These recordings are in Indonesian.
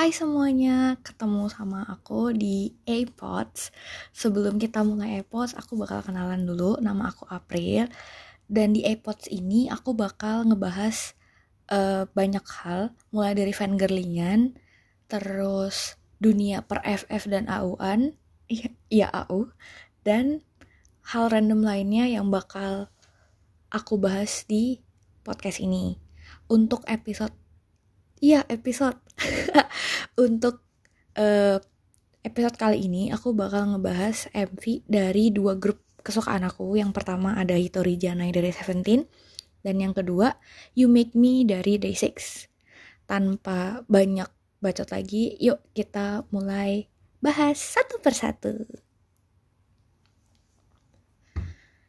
Hai semuanya, ketemu sama aku di AirPods. Sebelum kita mulai AirPods, aku bakal kenalan dulu. Nama aku April. Dan di AirPods ini aku bakal ngebahas uh, banyak hal, mulai dari fangirlingan, terus dunia per FF dan AU-an, iya, iya AU, dan hal random lainnya yang bakal aku bahas di podcast ini. Untuk episode Iya, episode. Untuk uh, episode kali ini aku bakal ngebahas MV dari dua grup kesukaan aku. Yang pertama ada Hitori Janai dari Seventeen dan yang kedua You Make Me dari Day6. Tanpa banyak bacot lagi, yuk kita mulai bahas satu persatu.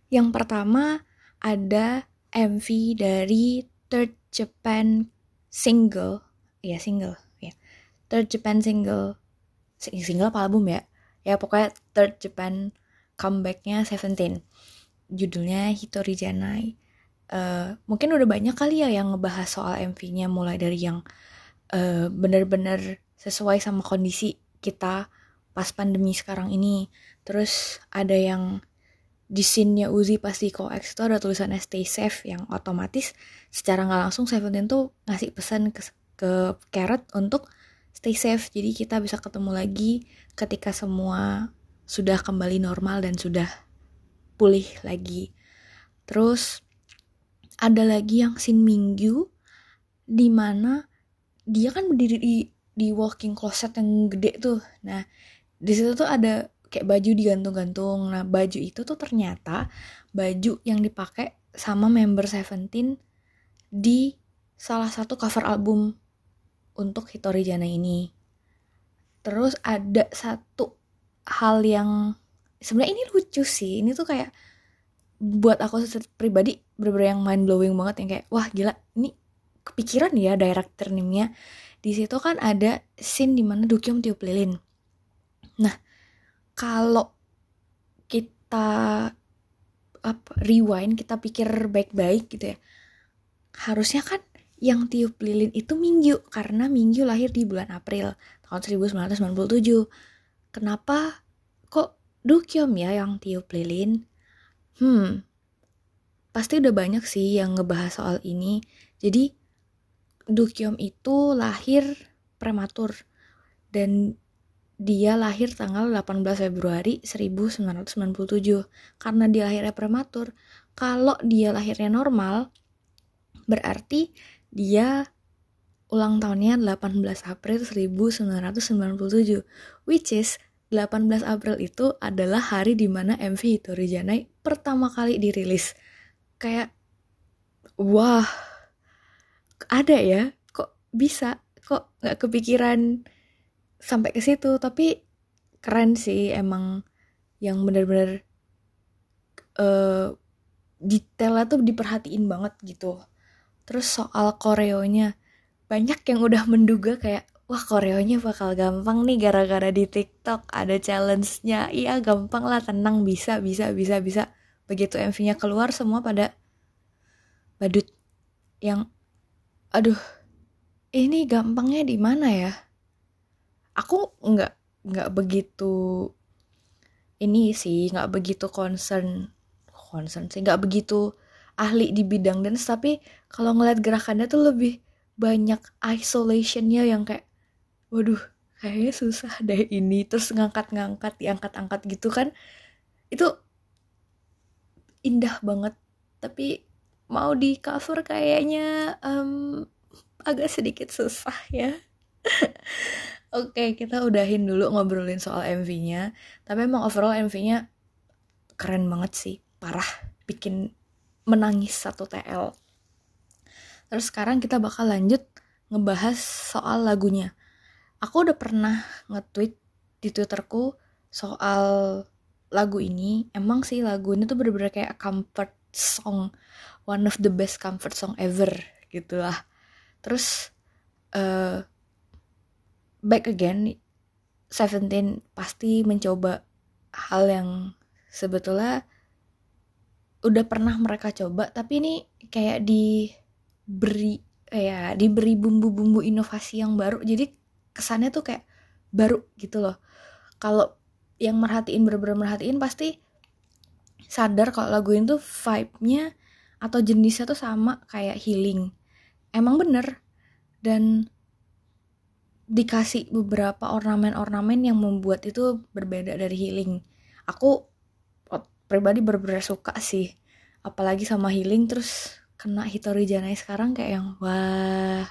Yang pertama ada MV dari Third Japan single. Ya single ya. Third Japan single. Single apa album ya? Ya pokoknya third Japan comebacknya Seventeen. Judulnya Hitori Janai. Uh, mungkin udah banyak kali ya yang ngebahas soal MV-nya mulai dari yang uh, bener-bener sesuai sama kondisi kita pas pandemi sekarang ini. Terus ada yang di scene-nya Uzi pasti koex itu ada tulisan stay safe yang otomatis secara nggak langsung Seventeen tuh ngasih pesan ke, ke Carrot untuk stay safe jadi kita bisa ketemu lagi ketika semua sudah kembali normal dan sudah pulih lagi. Terus ada lagi yang scene Minggu di mana dia kan berdiri di di walking closet yang gede tuh. Nah di situ tuh ada kayak baju digantung-gantung. Nah, baju itu tuh ternyata baju yang dipakai sama member Seventeen di salah satu cover album untuk Hitori Jana ini. Terus ada satu hal yang sebenarnya ini lucu sih. Ini tuh kayak buat aku pribadi bener-bener yang mind blowing banget yang kayak wah gila ini kepikiran ya director name-nya. Di situ kan ada scene di mana Dukyom tiup lilin. Nah, kalau kita apa rewind kita pikir baik-baik gitu ya harusnya kan yang tiup lilin itu Minggu karena Minggu lahir di bulan April tahun 1997 kenapa kok Dukyom ya yang tiup lilin? Hmm pasti udah banyak sih yang ngebahas soal ini. Jadi Dukyom itu lahir prematur dan dia lahir tanggal 18 Februari 1997 karena dia lahirnya prematur. Kalau dia lahirnya normal, berarti dia ulang tahunnya 18 April 1997, which is 18 April itu adalah hari di mana MV Hitori Janai pertama kali dirilis. Kayak, wah, ada ya, kok bisa, kok nggak kepikiran sampai ke situ tapi keren sih emang yang bener-bener uh, detailnya tuh diperhatiin banget gitu. Terus soal koreonya banyak yang udah menduga kayak wah koreonya bakal gampang nih gara-gara di TikTok ada challenge-nya. Iya gampang lah tenang bisa bisa bisa bisa. Begitu MV-nya keluar semua pada badut yang aduh ini gampangnya di mana ya aku nggak nggak begitu ini sih nggak begitu concern concern sih nggak begitu ahli di bidang dance tapi kalau ngeliat gerakannya tuh lebih banyak isolationnya yang kayak waduh kayaknya susah deh ini terus ngangkat-ngangkat diangkat-angkat gitu kan itu indah banget. Tapi mau di cover kayaknya um, agak sedikit susah ya Oke, kita udahin dulu ngobrolin soal MV-nya. Tapi emang overall MV-nya keren banget sih, parah, bikin menangis satu TL. Terus sekarang kita bakal lanjut ngebahas soal lagunya. Aku udah pernah nge-tweet di Twitterku soal lagu ini. Emang sih lagu ini tuh bener-bener kayak comfort song, one of the best comfort song ever gitu lah. Terus uh, back again Seventeen pasti mencoba hal yang sebetulnya udah pernah mereka coba tapi ini kayak diberi ya diberi bumbu-bumbu inovasi yang baru. Jadi kesannya tuh kayak baru gitu loh. Kalau yang merhatiin bener-bener merhatiin pasti sadar kalau lagu itu vibe-nya atau jenisnya tuh sama kayak healing. Emang bener. Dan dikasih beberapa ornamen-ornamen yang membuat itu berbeda dari healing. Aku pribadi bener-bener suka sih. Apalagi sama healing terus kena Hitori Janai sekarang kayak yang wah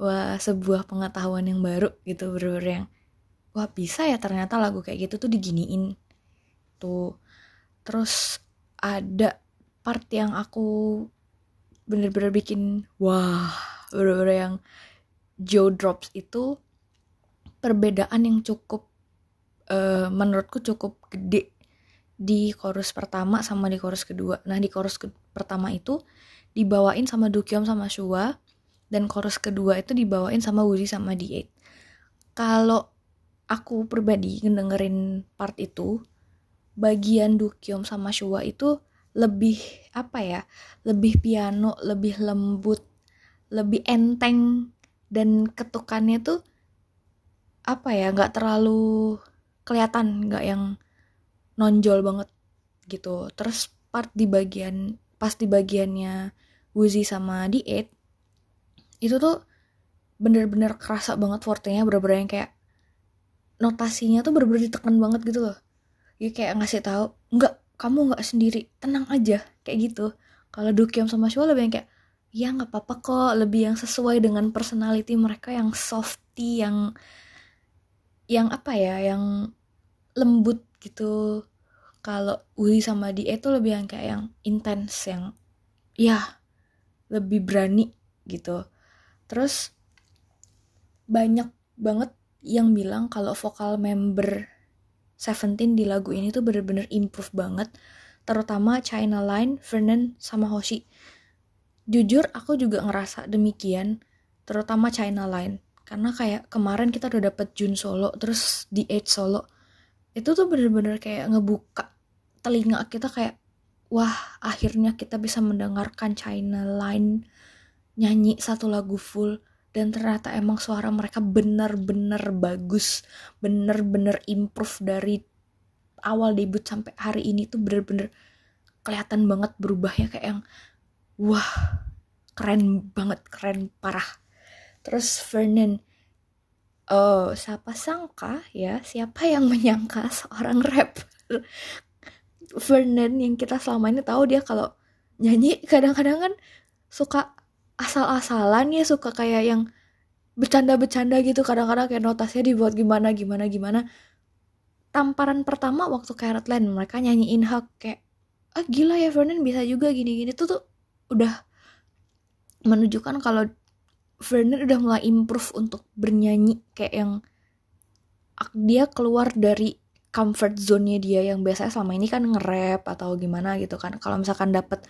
wah sebuah pengetahuan yang baru gitu bro yang wah bisa ya ternyata lagu kayak gitu tuh diginiin. Tuh. Terus ada part yang aku bener-bener bikin wah bener-bener yang Joe Drops itu perbedaan yang cukup uh, menurutku cukup gede di chorus pertama sama di chorus kedua. Nah di chorus ke pertama itu dibawain sama Dukyom sama Shua dan chorus kedua itu dibawain sama Wuzi sama D8. Kalau aku pribadi ngedengerin part itu, bagian Dukyom sama Shua itu lebih apa ya? Lebih piano, lebih lembut, lebih enteng dan ketukannya tuh apa ya? nggak terlalu kelihatan, nggak yang nonjol banget gitu. Terus part di bagian pas di bagiannya Wuzi sama D8 itu tuh bener-bener kerasa banget fortenya bener-bener yang kayak notasinya tuh bener-bener ditekan banget gitu loh ya kayak ngasih tahu enggak kamu nggak sendiri tenang aja kayak gitu kalau Dukyom sama Shua lebih yang kayak ya nggak apa-apa kok lebih yang sesuai dengan personality mereka yang softy yang yang apa ya yang lembut gitu. Kalau Uli sama Dia itu lebih yang kayak yang intens yang ya lebih berani gitu. Terus banyak banget yang bilang kalau vokal member Seventeen di lagu ini tuh bener-bener improve banget terutama China Line, Vernon, sama Hoshi. Jujur aku juga ngerasa demikian terutama China Line karena kayak kemarin kita udah dapet Jun solo terus di Edge solo itu tuh bener-bener kayak ngebuka telinga kita kayak wah akhirnya kita bisa mendengarkan China Line nyanyi satu lagu full. Dan ternyata emang suara mereka bener-bener bagus bener-bener improve dari awal debut sampai hari ini tuh bener-bener kelihatan banget berubahnya kayak yang wah keren banget keren parah terus Vernon oh siapa sangka ya siapa yang menyangka seorang rap Vernon yang kita selama ini tahu dia kalau nyanyi kadang-kadang kan suka asal-asalan ya suka kayak yang bercanda-bercanda gitu kadang-kadang kayak notasinya dibuat gimana gimana gimana. Tamparan pertama waktu Carrot Land mereka nyanyiin hak kayak ah gila ya Vernon bisa juga gini-gini. Tuh tuh udah menunjukkan kalau Vernon udah mulai improve untuk bernyanyi kayak yang dia keluar dari comfort zone-nya dia yang biasanya selama ini kan nge-rap atau gimana gitu kan. Kalau misalkan dapet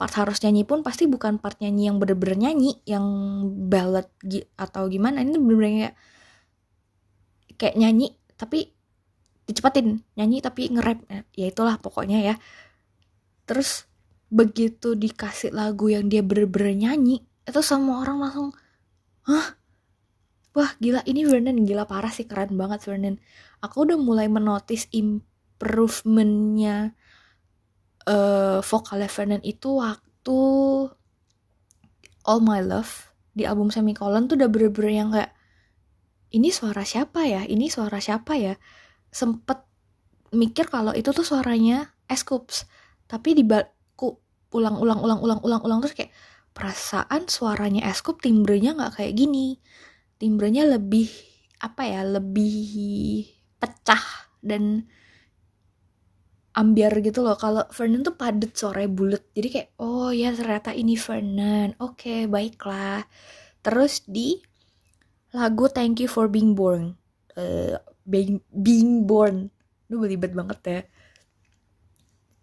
part harus nyanyi pun pasti bukan part nyanyi yang bener-bener nyanyi yang ballad atau gimana. Ini bener-bener kayak kayak nyanyi tapi dicepatin nyanyi tapi nge-rap. Ya itulah pokoknya ya. Terus begitu dikasih lagu yang dia bener-bener nyanyi itu semua orang langsung hah wah gila ini Vernon gila parah sih keren banget Vernon aku udah mulai menotis improvementnya uh, vokal Vernon itu waktu All My Love di album Semicolon tuh udah bener-bener yang kayak ini suara siapa ya? Ini suara siapa ya? Sempet mikir kalau itu tuh suaranya Escoops. Tapi di ku ulang-ulang-ulang-ulang-ulang-ulang terus kayak perasaan suaranya Escoop timbrenya nggak kayak gini. Timbrenya lebih apa ya? Lebih pecah dan ambiar gitu loh. Kalau Vernon tuh padet suaranya bulat. Jadi kayak oh ya ternyata ini Vernon. Oke okay, baiklah. Terus di lagu Thank You for Being Born. Uh, being, being Born. Lu belibet banget ya.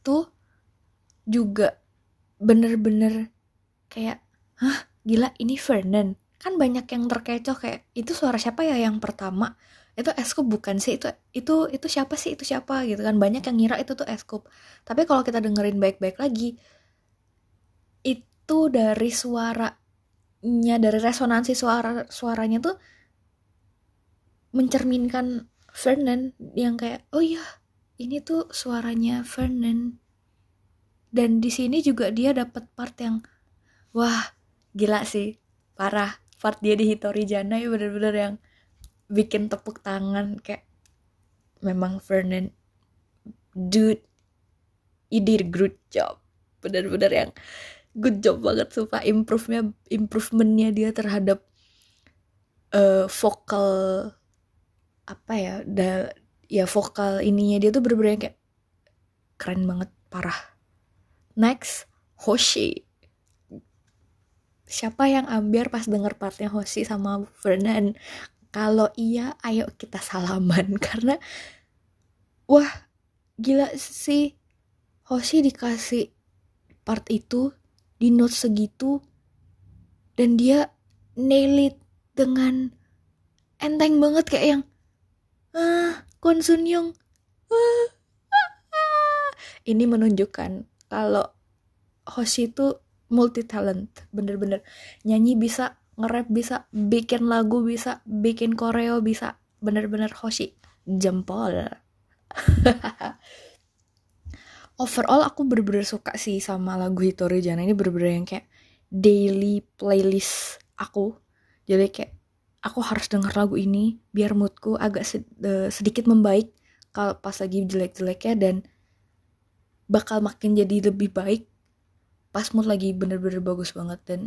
Tuh juga bener-bener kayak hah gila ini Vernon. Kan banyak yang terkecoh kayak itu suara siapa ya yang pertama? Itu eskup bukan sih itu itu itu siapa sih itu siapa gitu kan. Banyak yang ngira itu tuh eskup tapi kalau kita dengerin baik-baik lagi itu dari suaranya dari resonansi suara suaranya tuh mencerminkan Vernon yang kayak oh iya ini tuh suaranya Vernon. Dan di sini juga dia dapat part yang wah gila sih. Parah. Part dia di Hitori Jana ya bener-bener yang bikin tepuk tangan kayak memang Vernon dude you did good job. Bener-bener yang good job banget sumpah. Improve-nya improvementnya dia terhadap uh, vokal apa ya da, ya vokal ininya dia tuh bener-bener kayak keren banget parah. Next Hoshi siapa yang ambil pas denger partnya Hoshi sama Vernon? Kalau iya ayo kita salaman. Karena wah gila sih. Hoshi dikasih part itu di note segitu dan dia nail it dengan enteng banget kayak yang ah Kwon Sun Young. Ah, ah, ah. ini menunjukkan kalau Hoshi itu multi talent bener-bener. Nyanyi bisa nge-rap bisa bikin lagu bisa bikin koreo bisa bener-bener Hoshi jempol. Overall aku bener-bener suka sih sama lagu Hitori Jana. Ini bener-bener yang kayak daily playlist aku. Jadi kayak aku harus denger lagu ini biar moodku agak eh, sedikit membaik kalau pas lagi jelek-jeleknya dan bakal makin jadi lebih baik pas mood lagi bener-bener bagus banget dan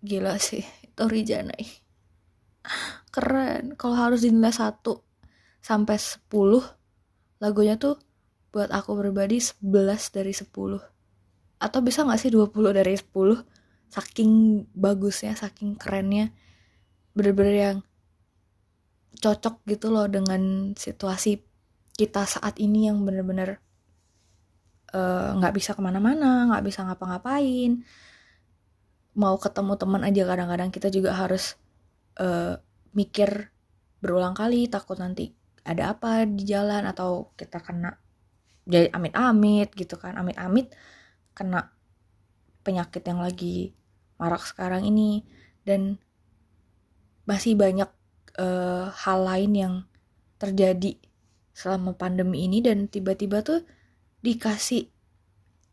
gila sih Tori Janai keren kalau harus dinilai satu sampai 10 lagunya tuh buat aku pribadi 11 dari 10 atau bisa gak sih 20 dari 10 saking bagusnya saking kerennya bener-bener yang cocok gitu loh dengan situasi kita saat ini yang bener-bener nggak -bener, uh, bisa ke mana-mana nggak bisa ngapa-ngapain. Mau ketemu teman aja kadang-kadang kita juga harus uh, mikir berulang kali takut nanti ada apa di jalan atau kita kena jadi amit-amit gitu kan. Amit-amit kena penyakit yang lagi marak sekarang ini. Dan masih banyak uh, hal lain yang terjadi selama pandemi ini dan tiba-tiba tuh dikasih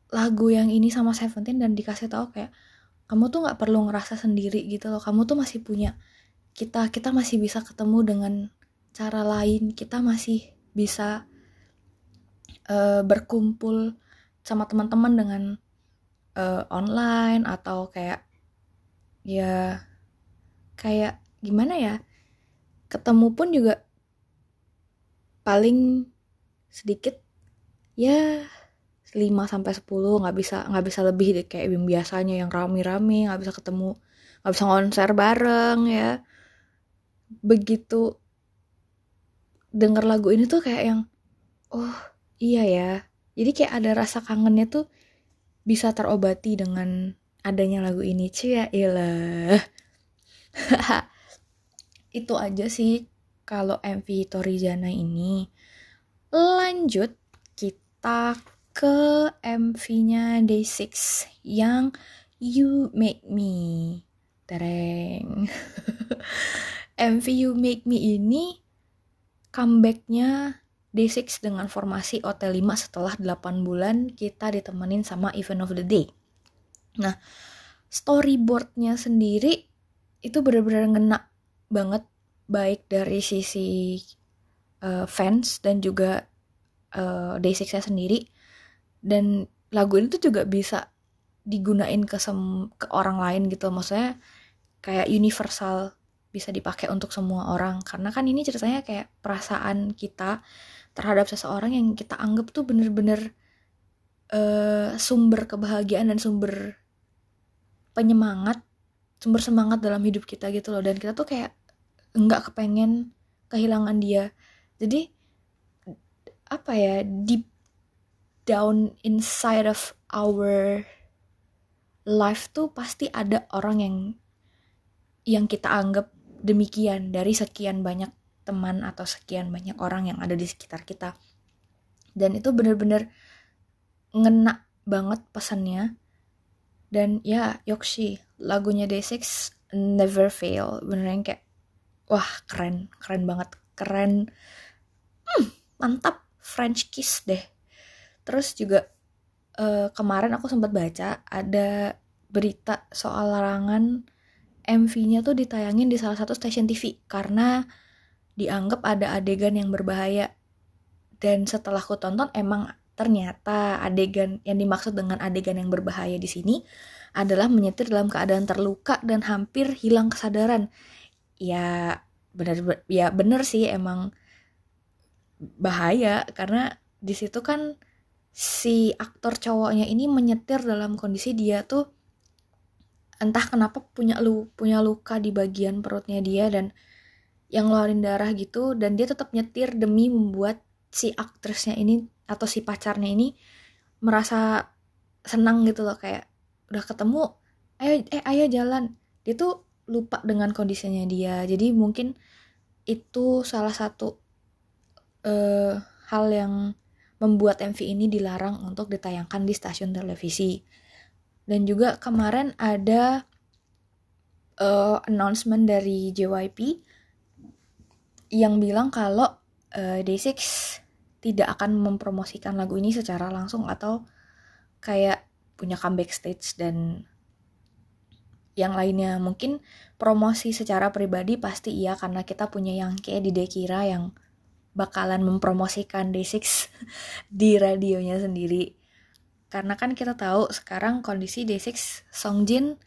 lagu yang ini sama Seventeen dan dikasih tahu kayak kamu tuh nggak perlu ngerasa sendiri gitu loh. Kamu tuh masih punya kita kita masih bisa ketemu dengan cara lain kita masih bisa uh, berkumpul sama teman-teman dengan uh, online atau kayak ya kayak gimana ya ketemu pun juga paling sedikit ya 5 sampai 10 nggak bisa nggak bisa lebih deh kayak biasanya yang rame-rame nggak bisa ketemu nggak bisa konser bareng ya. Begitu denger lagu ini tuh kayak yang oh iya ya. Jadi kayak ada rasa kangennya tuh bisa terobati dengan adanya lagu ini. Cia ilah. Itu aja sih kalau MV Torijana ini. Lanjut kita ke MV-nya Day6 yang You Make Me. Tereng. MV You Make Me ini comebacknya Day6 dengan formasi OT5 setelah 8 bulan kita ditemenin sama Event of the Day. Nah storyboardnya sendiri itu benar-benar ngena banget baik dari sisi uh, fans dan juga uh, Day6 sendiri. Dan lagu ini tuh juga bisa digunain ke sem ke orang lain gitu. Maksudnya kayak universal bisa dipakai untuk semua orang. Karena kan ini ceritanya kayak perasaan kita terhadap seseorang yang kita anggap tuh bener-bener uh, sumber kebahagiaan dan sumber penyemangat sumber semangat dalam hidup kita gitu loh. Dan kita tuh kayak nggak kepengen kehilangan dia. Jadi apa ya deep down inside of our life tuh pasti ada orang yang yang kita anggap demikian dari sekian banyak teman atau sekian banyak orang yang ada di sekitar kita. Dan itu bener-bener ngena banget pesannya. Dan ya Yoksi lagunya Day6 never fail. Beneran kayak wah keren keren banget keren. Hmm, mantap French kiss deh terus juga uh, kemarin aku sempat baca ada berita soal larangan MV-nya tuh ditayangin di salah satu stasiun TV karena dianggap ada adegan yang berbahaya. Dan setelah aku tonton emang ternyata adegan yang dimaksud dengan adegan yang berbahaya di sini adalah menyetir dalam keadaan terluka dan hampir hilang kesadaran. Ya benar ya benar sih emang bahaya karena di situ kan si aktor cowoknya ini menyetir dalam kondisi dia tuh entah kenapa punya lu punya luka di bagian perutnya dia dan yang ngeluarin darah gitu dan dia tetap nyetir demi membuat si aktrisnya ini atau si pacarnya ini merasa senang gitu loh kayak udah ketemu ayo eh ayo jalan. Dia tuh lupa dengan kondisinya dia. Jadi mungkin itu salah satu uh, hal yang membuat MV ini dilarang untuk ditayangkan di stasiun televisi. Dan juga kemarin ada uh, announcement dari JYP yang bilang kalau uh, Day6 tidak akan mempromosikan lagu ini secara langsung atau kayak punya comeback stage dan yang lainnya. Mungkin promosi secara pribadi pasti iya karena kita punya yang kayak di Dekira yang bakalan mempromosikan Day6 di radionya sendiri karena kan kita tahu sekarang kondisi Day6 Songjin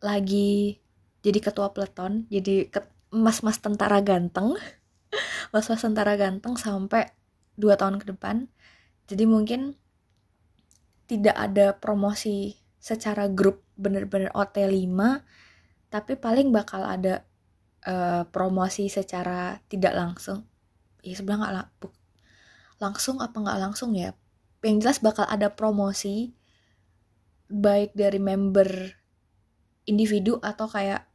lagi jadi ketua peleton, jadi mas-mas tentara ganteng. mas-mas tentara ganteng sampai 2 tahun ke depan. Jadi mungkin tidak ada promosi secara grup bener-bener OT5 tapi paling bakal ada uh, promosi secara tidak langsung ya sebenarnya nggak langsung apa nggak langsung ya yang jelas bakal ada promosi baik dari member individu atau kayak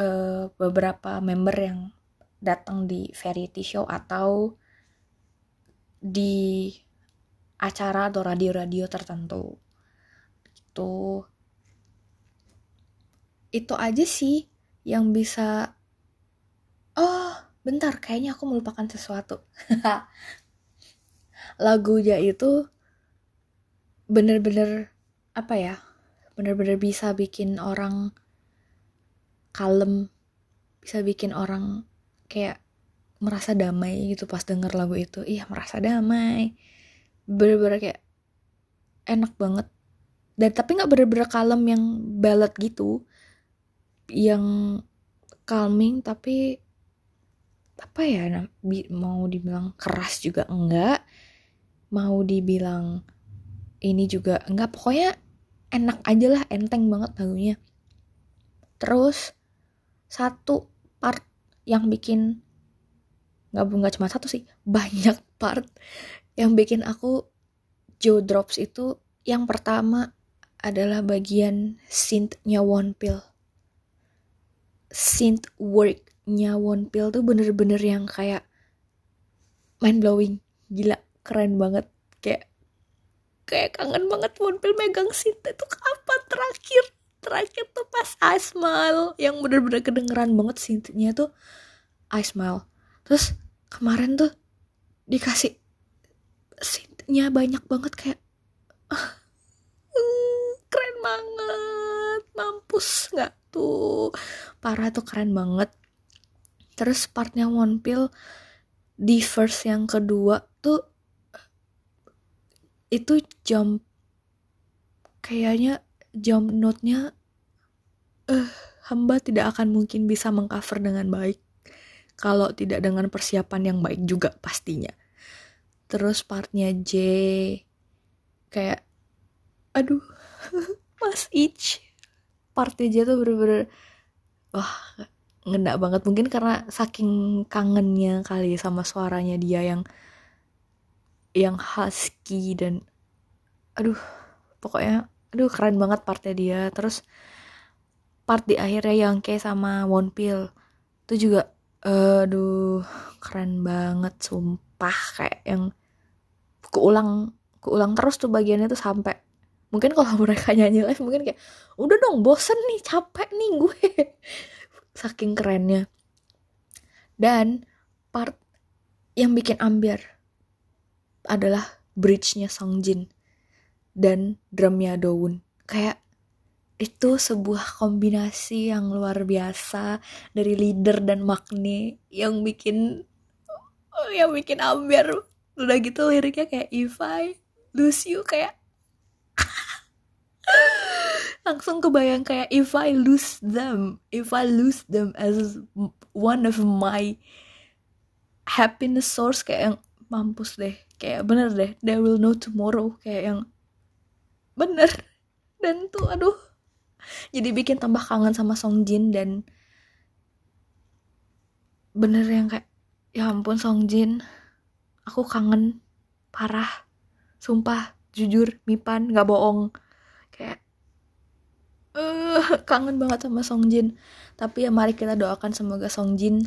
uh, beberapa member yang datang di variety show atau di acara atau radio-radio tertentu. Itu itu aja sih yang bisa oh bentar kayaknya aku melupakan sesuatu. Lagunya itu bener-bener apa ya bener-bener bisa bikin orang kalem bisa bikin orang kayak merasa damai gitu pas denger lagu itu. Iya merasa damai. Bener-bener kayak enak banget. Dan tapi nggak bener-bener kalem yang ballad gitu yang calming tapi apa ya mau dibilang keras juga enggak mau dibilang ini juga enggak pokoknya enak aja lah enteng banget lagunya. Terus satu part yang bikin nggak nggak cuma satu sih banyak part yang bikin aku Joe Drops itu yang pertama adalah bagian synth-nya One Pill synth work-nya One Pill tuh bener-bener yang kayak mind blowing gila keren banget. Kayak kayak kangen banget Monpil megang Sinta itu kapan terakhir? Terakhir tuh pas I Smile yang bener-bener kedengeran banget Sintanya tuh I Smile terus kemarin tuh dikasih Sintanya banyak banget kayak uh, keren banget. Mampus nggak tuh? Parah tuh keren banget terus partnya One Pill di verse yang kedua tuh itu jam kayaknya jam note-nya eh uh, hamba tidak akan mungkin bisa mengcover dengan baik kalau tidak dengan persiapan yang baik juga pastinya. Terus partnya J kayak aduh Mas Ich partnya J tuh bener-bener wah ngena banget. Mungkin karena saking kangennya kali sama suaranya dia yang yang husky dan aduh pokoknya aduh keren banget partnya dia. Terus part di akhirnya yang kayak sama One Pill itu juga aduh keren banget sumpah kayak yang keulang keulang terus tuh bagiannya tuh sampai mungkin kalau mereka nyanyi live mungkin kayak udah dong bosen nih capek nih gue saking kerennya. Dan part yang bikin ambiar adalah bridge-nya Songjin dan drumnya Dowoon kayak itu sebuah kombinasi yang luar biasa dari leader dan Magne yang bikin yang bikin ambiar. Udah gitu liriknya kayak if I lose you kayak langsung kebayang kayak if I lose them if I lose them as one of my happiness source kayak yang mampus deh. Kayak bener deh they will know tomorrow. Kayak yang bener. Dan tuh aduh. Jadi bikin tambah kangen sama Song Jin dan bener yang kayak ya ampun Song Jin. Aku kangen parah. Sumpah jujur Mipan nggak bohong. Kayak uh, kangen banget sama Song Jin. Tapi ya mari kita doakan semoga Song Jin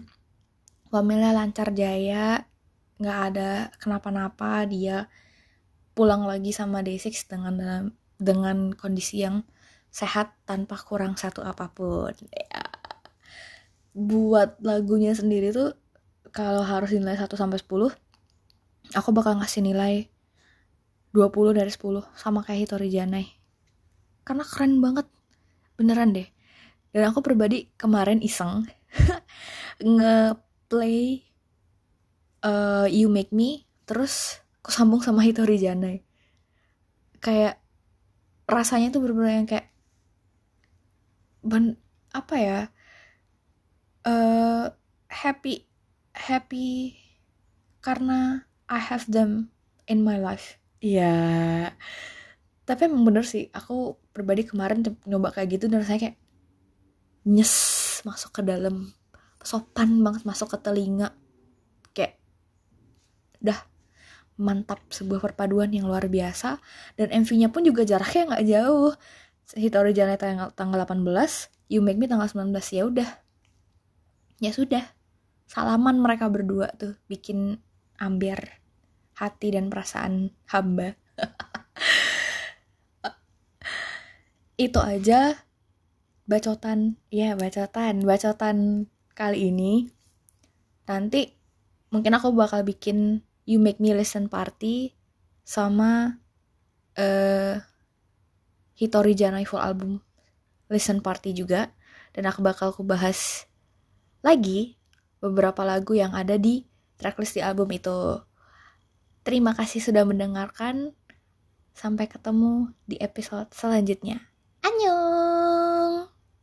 wamilnya lancar jaya nggak ada kenapa-napa dia pulang lagi sama Day6 dengan dengan kondisi yang sehat tanpa kurang satu apa pun. Ya. Buat lagunya sendiri tuh kalau harus nilai 1 sampai 10 aku bakal ngasih nilai 20 dari 10 sama kayak Hitori Janai. Karena keren banget beneran deh. Dan aku pribadi kemarin iseng. Nge-play uh, You Make Me terus aku sambung sama Hitori Janai. Kayak rasanya tuh bener-bener yang kayak ben apa ya uh, happy happy karena I have them in my life. Ya tapi emang bener sih aku pribadi kemarin nyoba kayak gitu dan rasanya kayak nyes masuk ke dalam sopan banget masuk ke telinga. Kayak dah mantap sebuah perpaduan yang luar biasa. Dan MV-nya pun juga jaraknya nggak jauh. Hitori Janai tanggal, tanggal 18 You Make Me tanggal 19 ya udah. Ya sudah salaman mereka berdua tuh bikin ambiar hati dan perasaan hamba itu aja bacotan ya bacotan bacotan kali ini nanti mungkin aku bakal bikin You Make Me Listen Party sama uh, Hitori Janai full album listen party juga dan aku bakal aku bahas lagi beberapa lagu yang ada di tracklist di album itu. Terima kasih sudah mendengarkan. Sampai ketemu di episode selanjutnya. 안녕!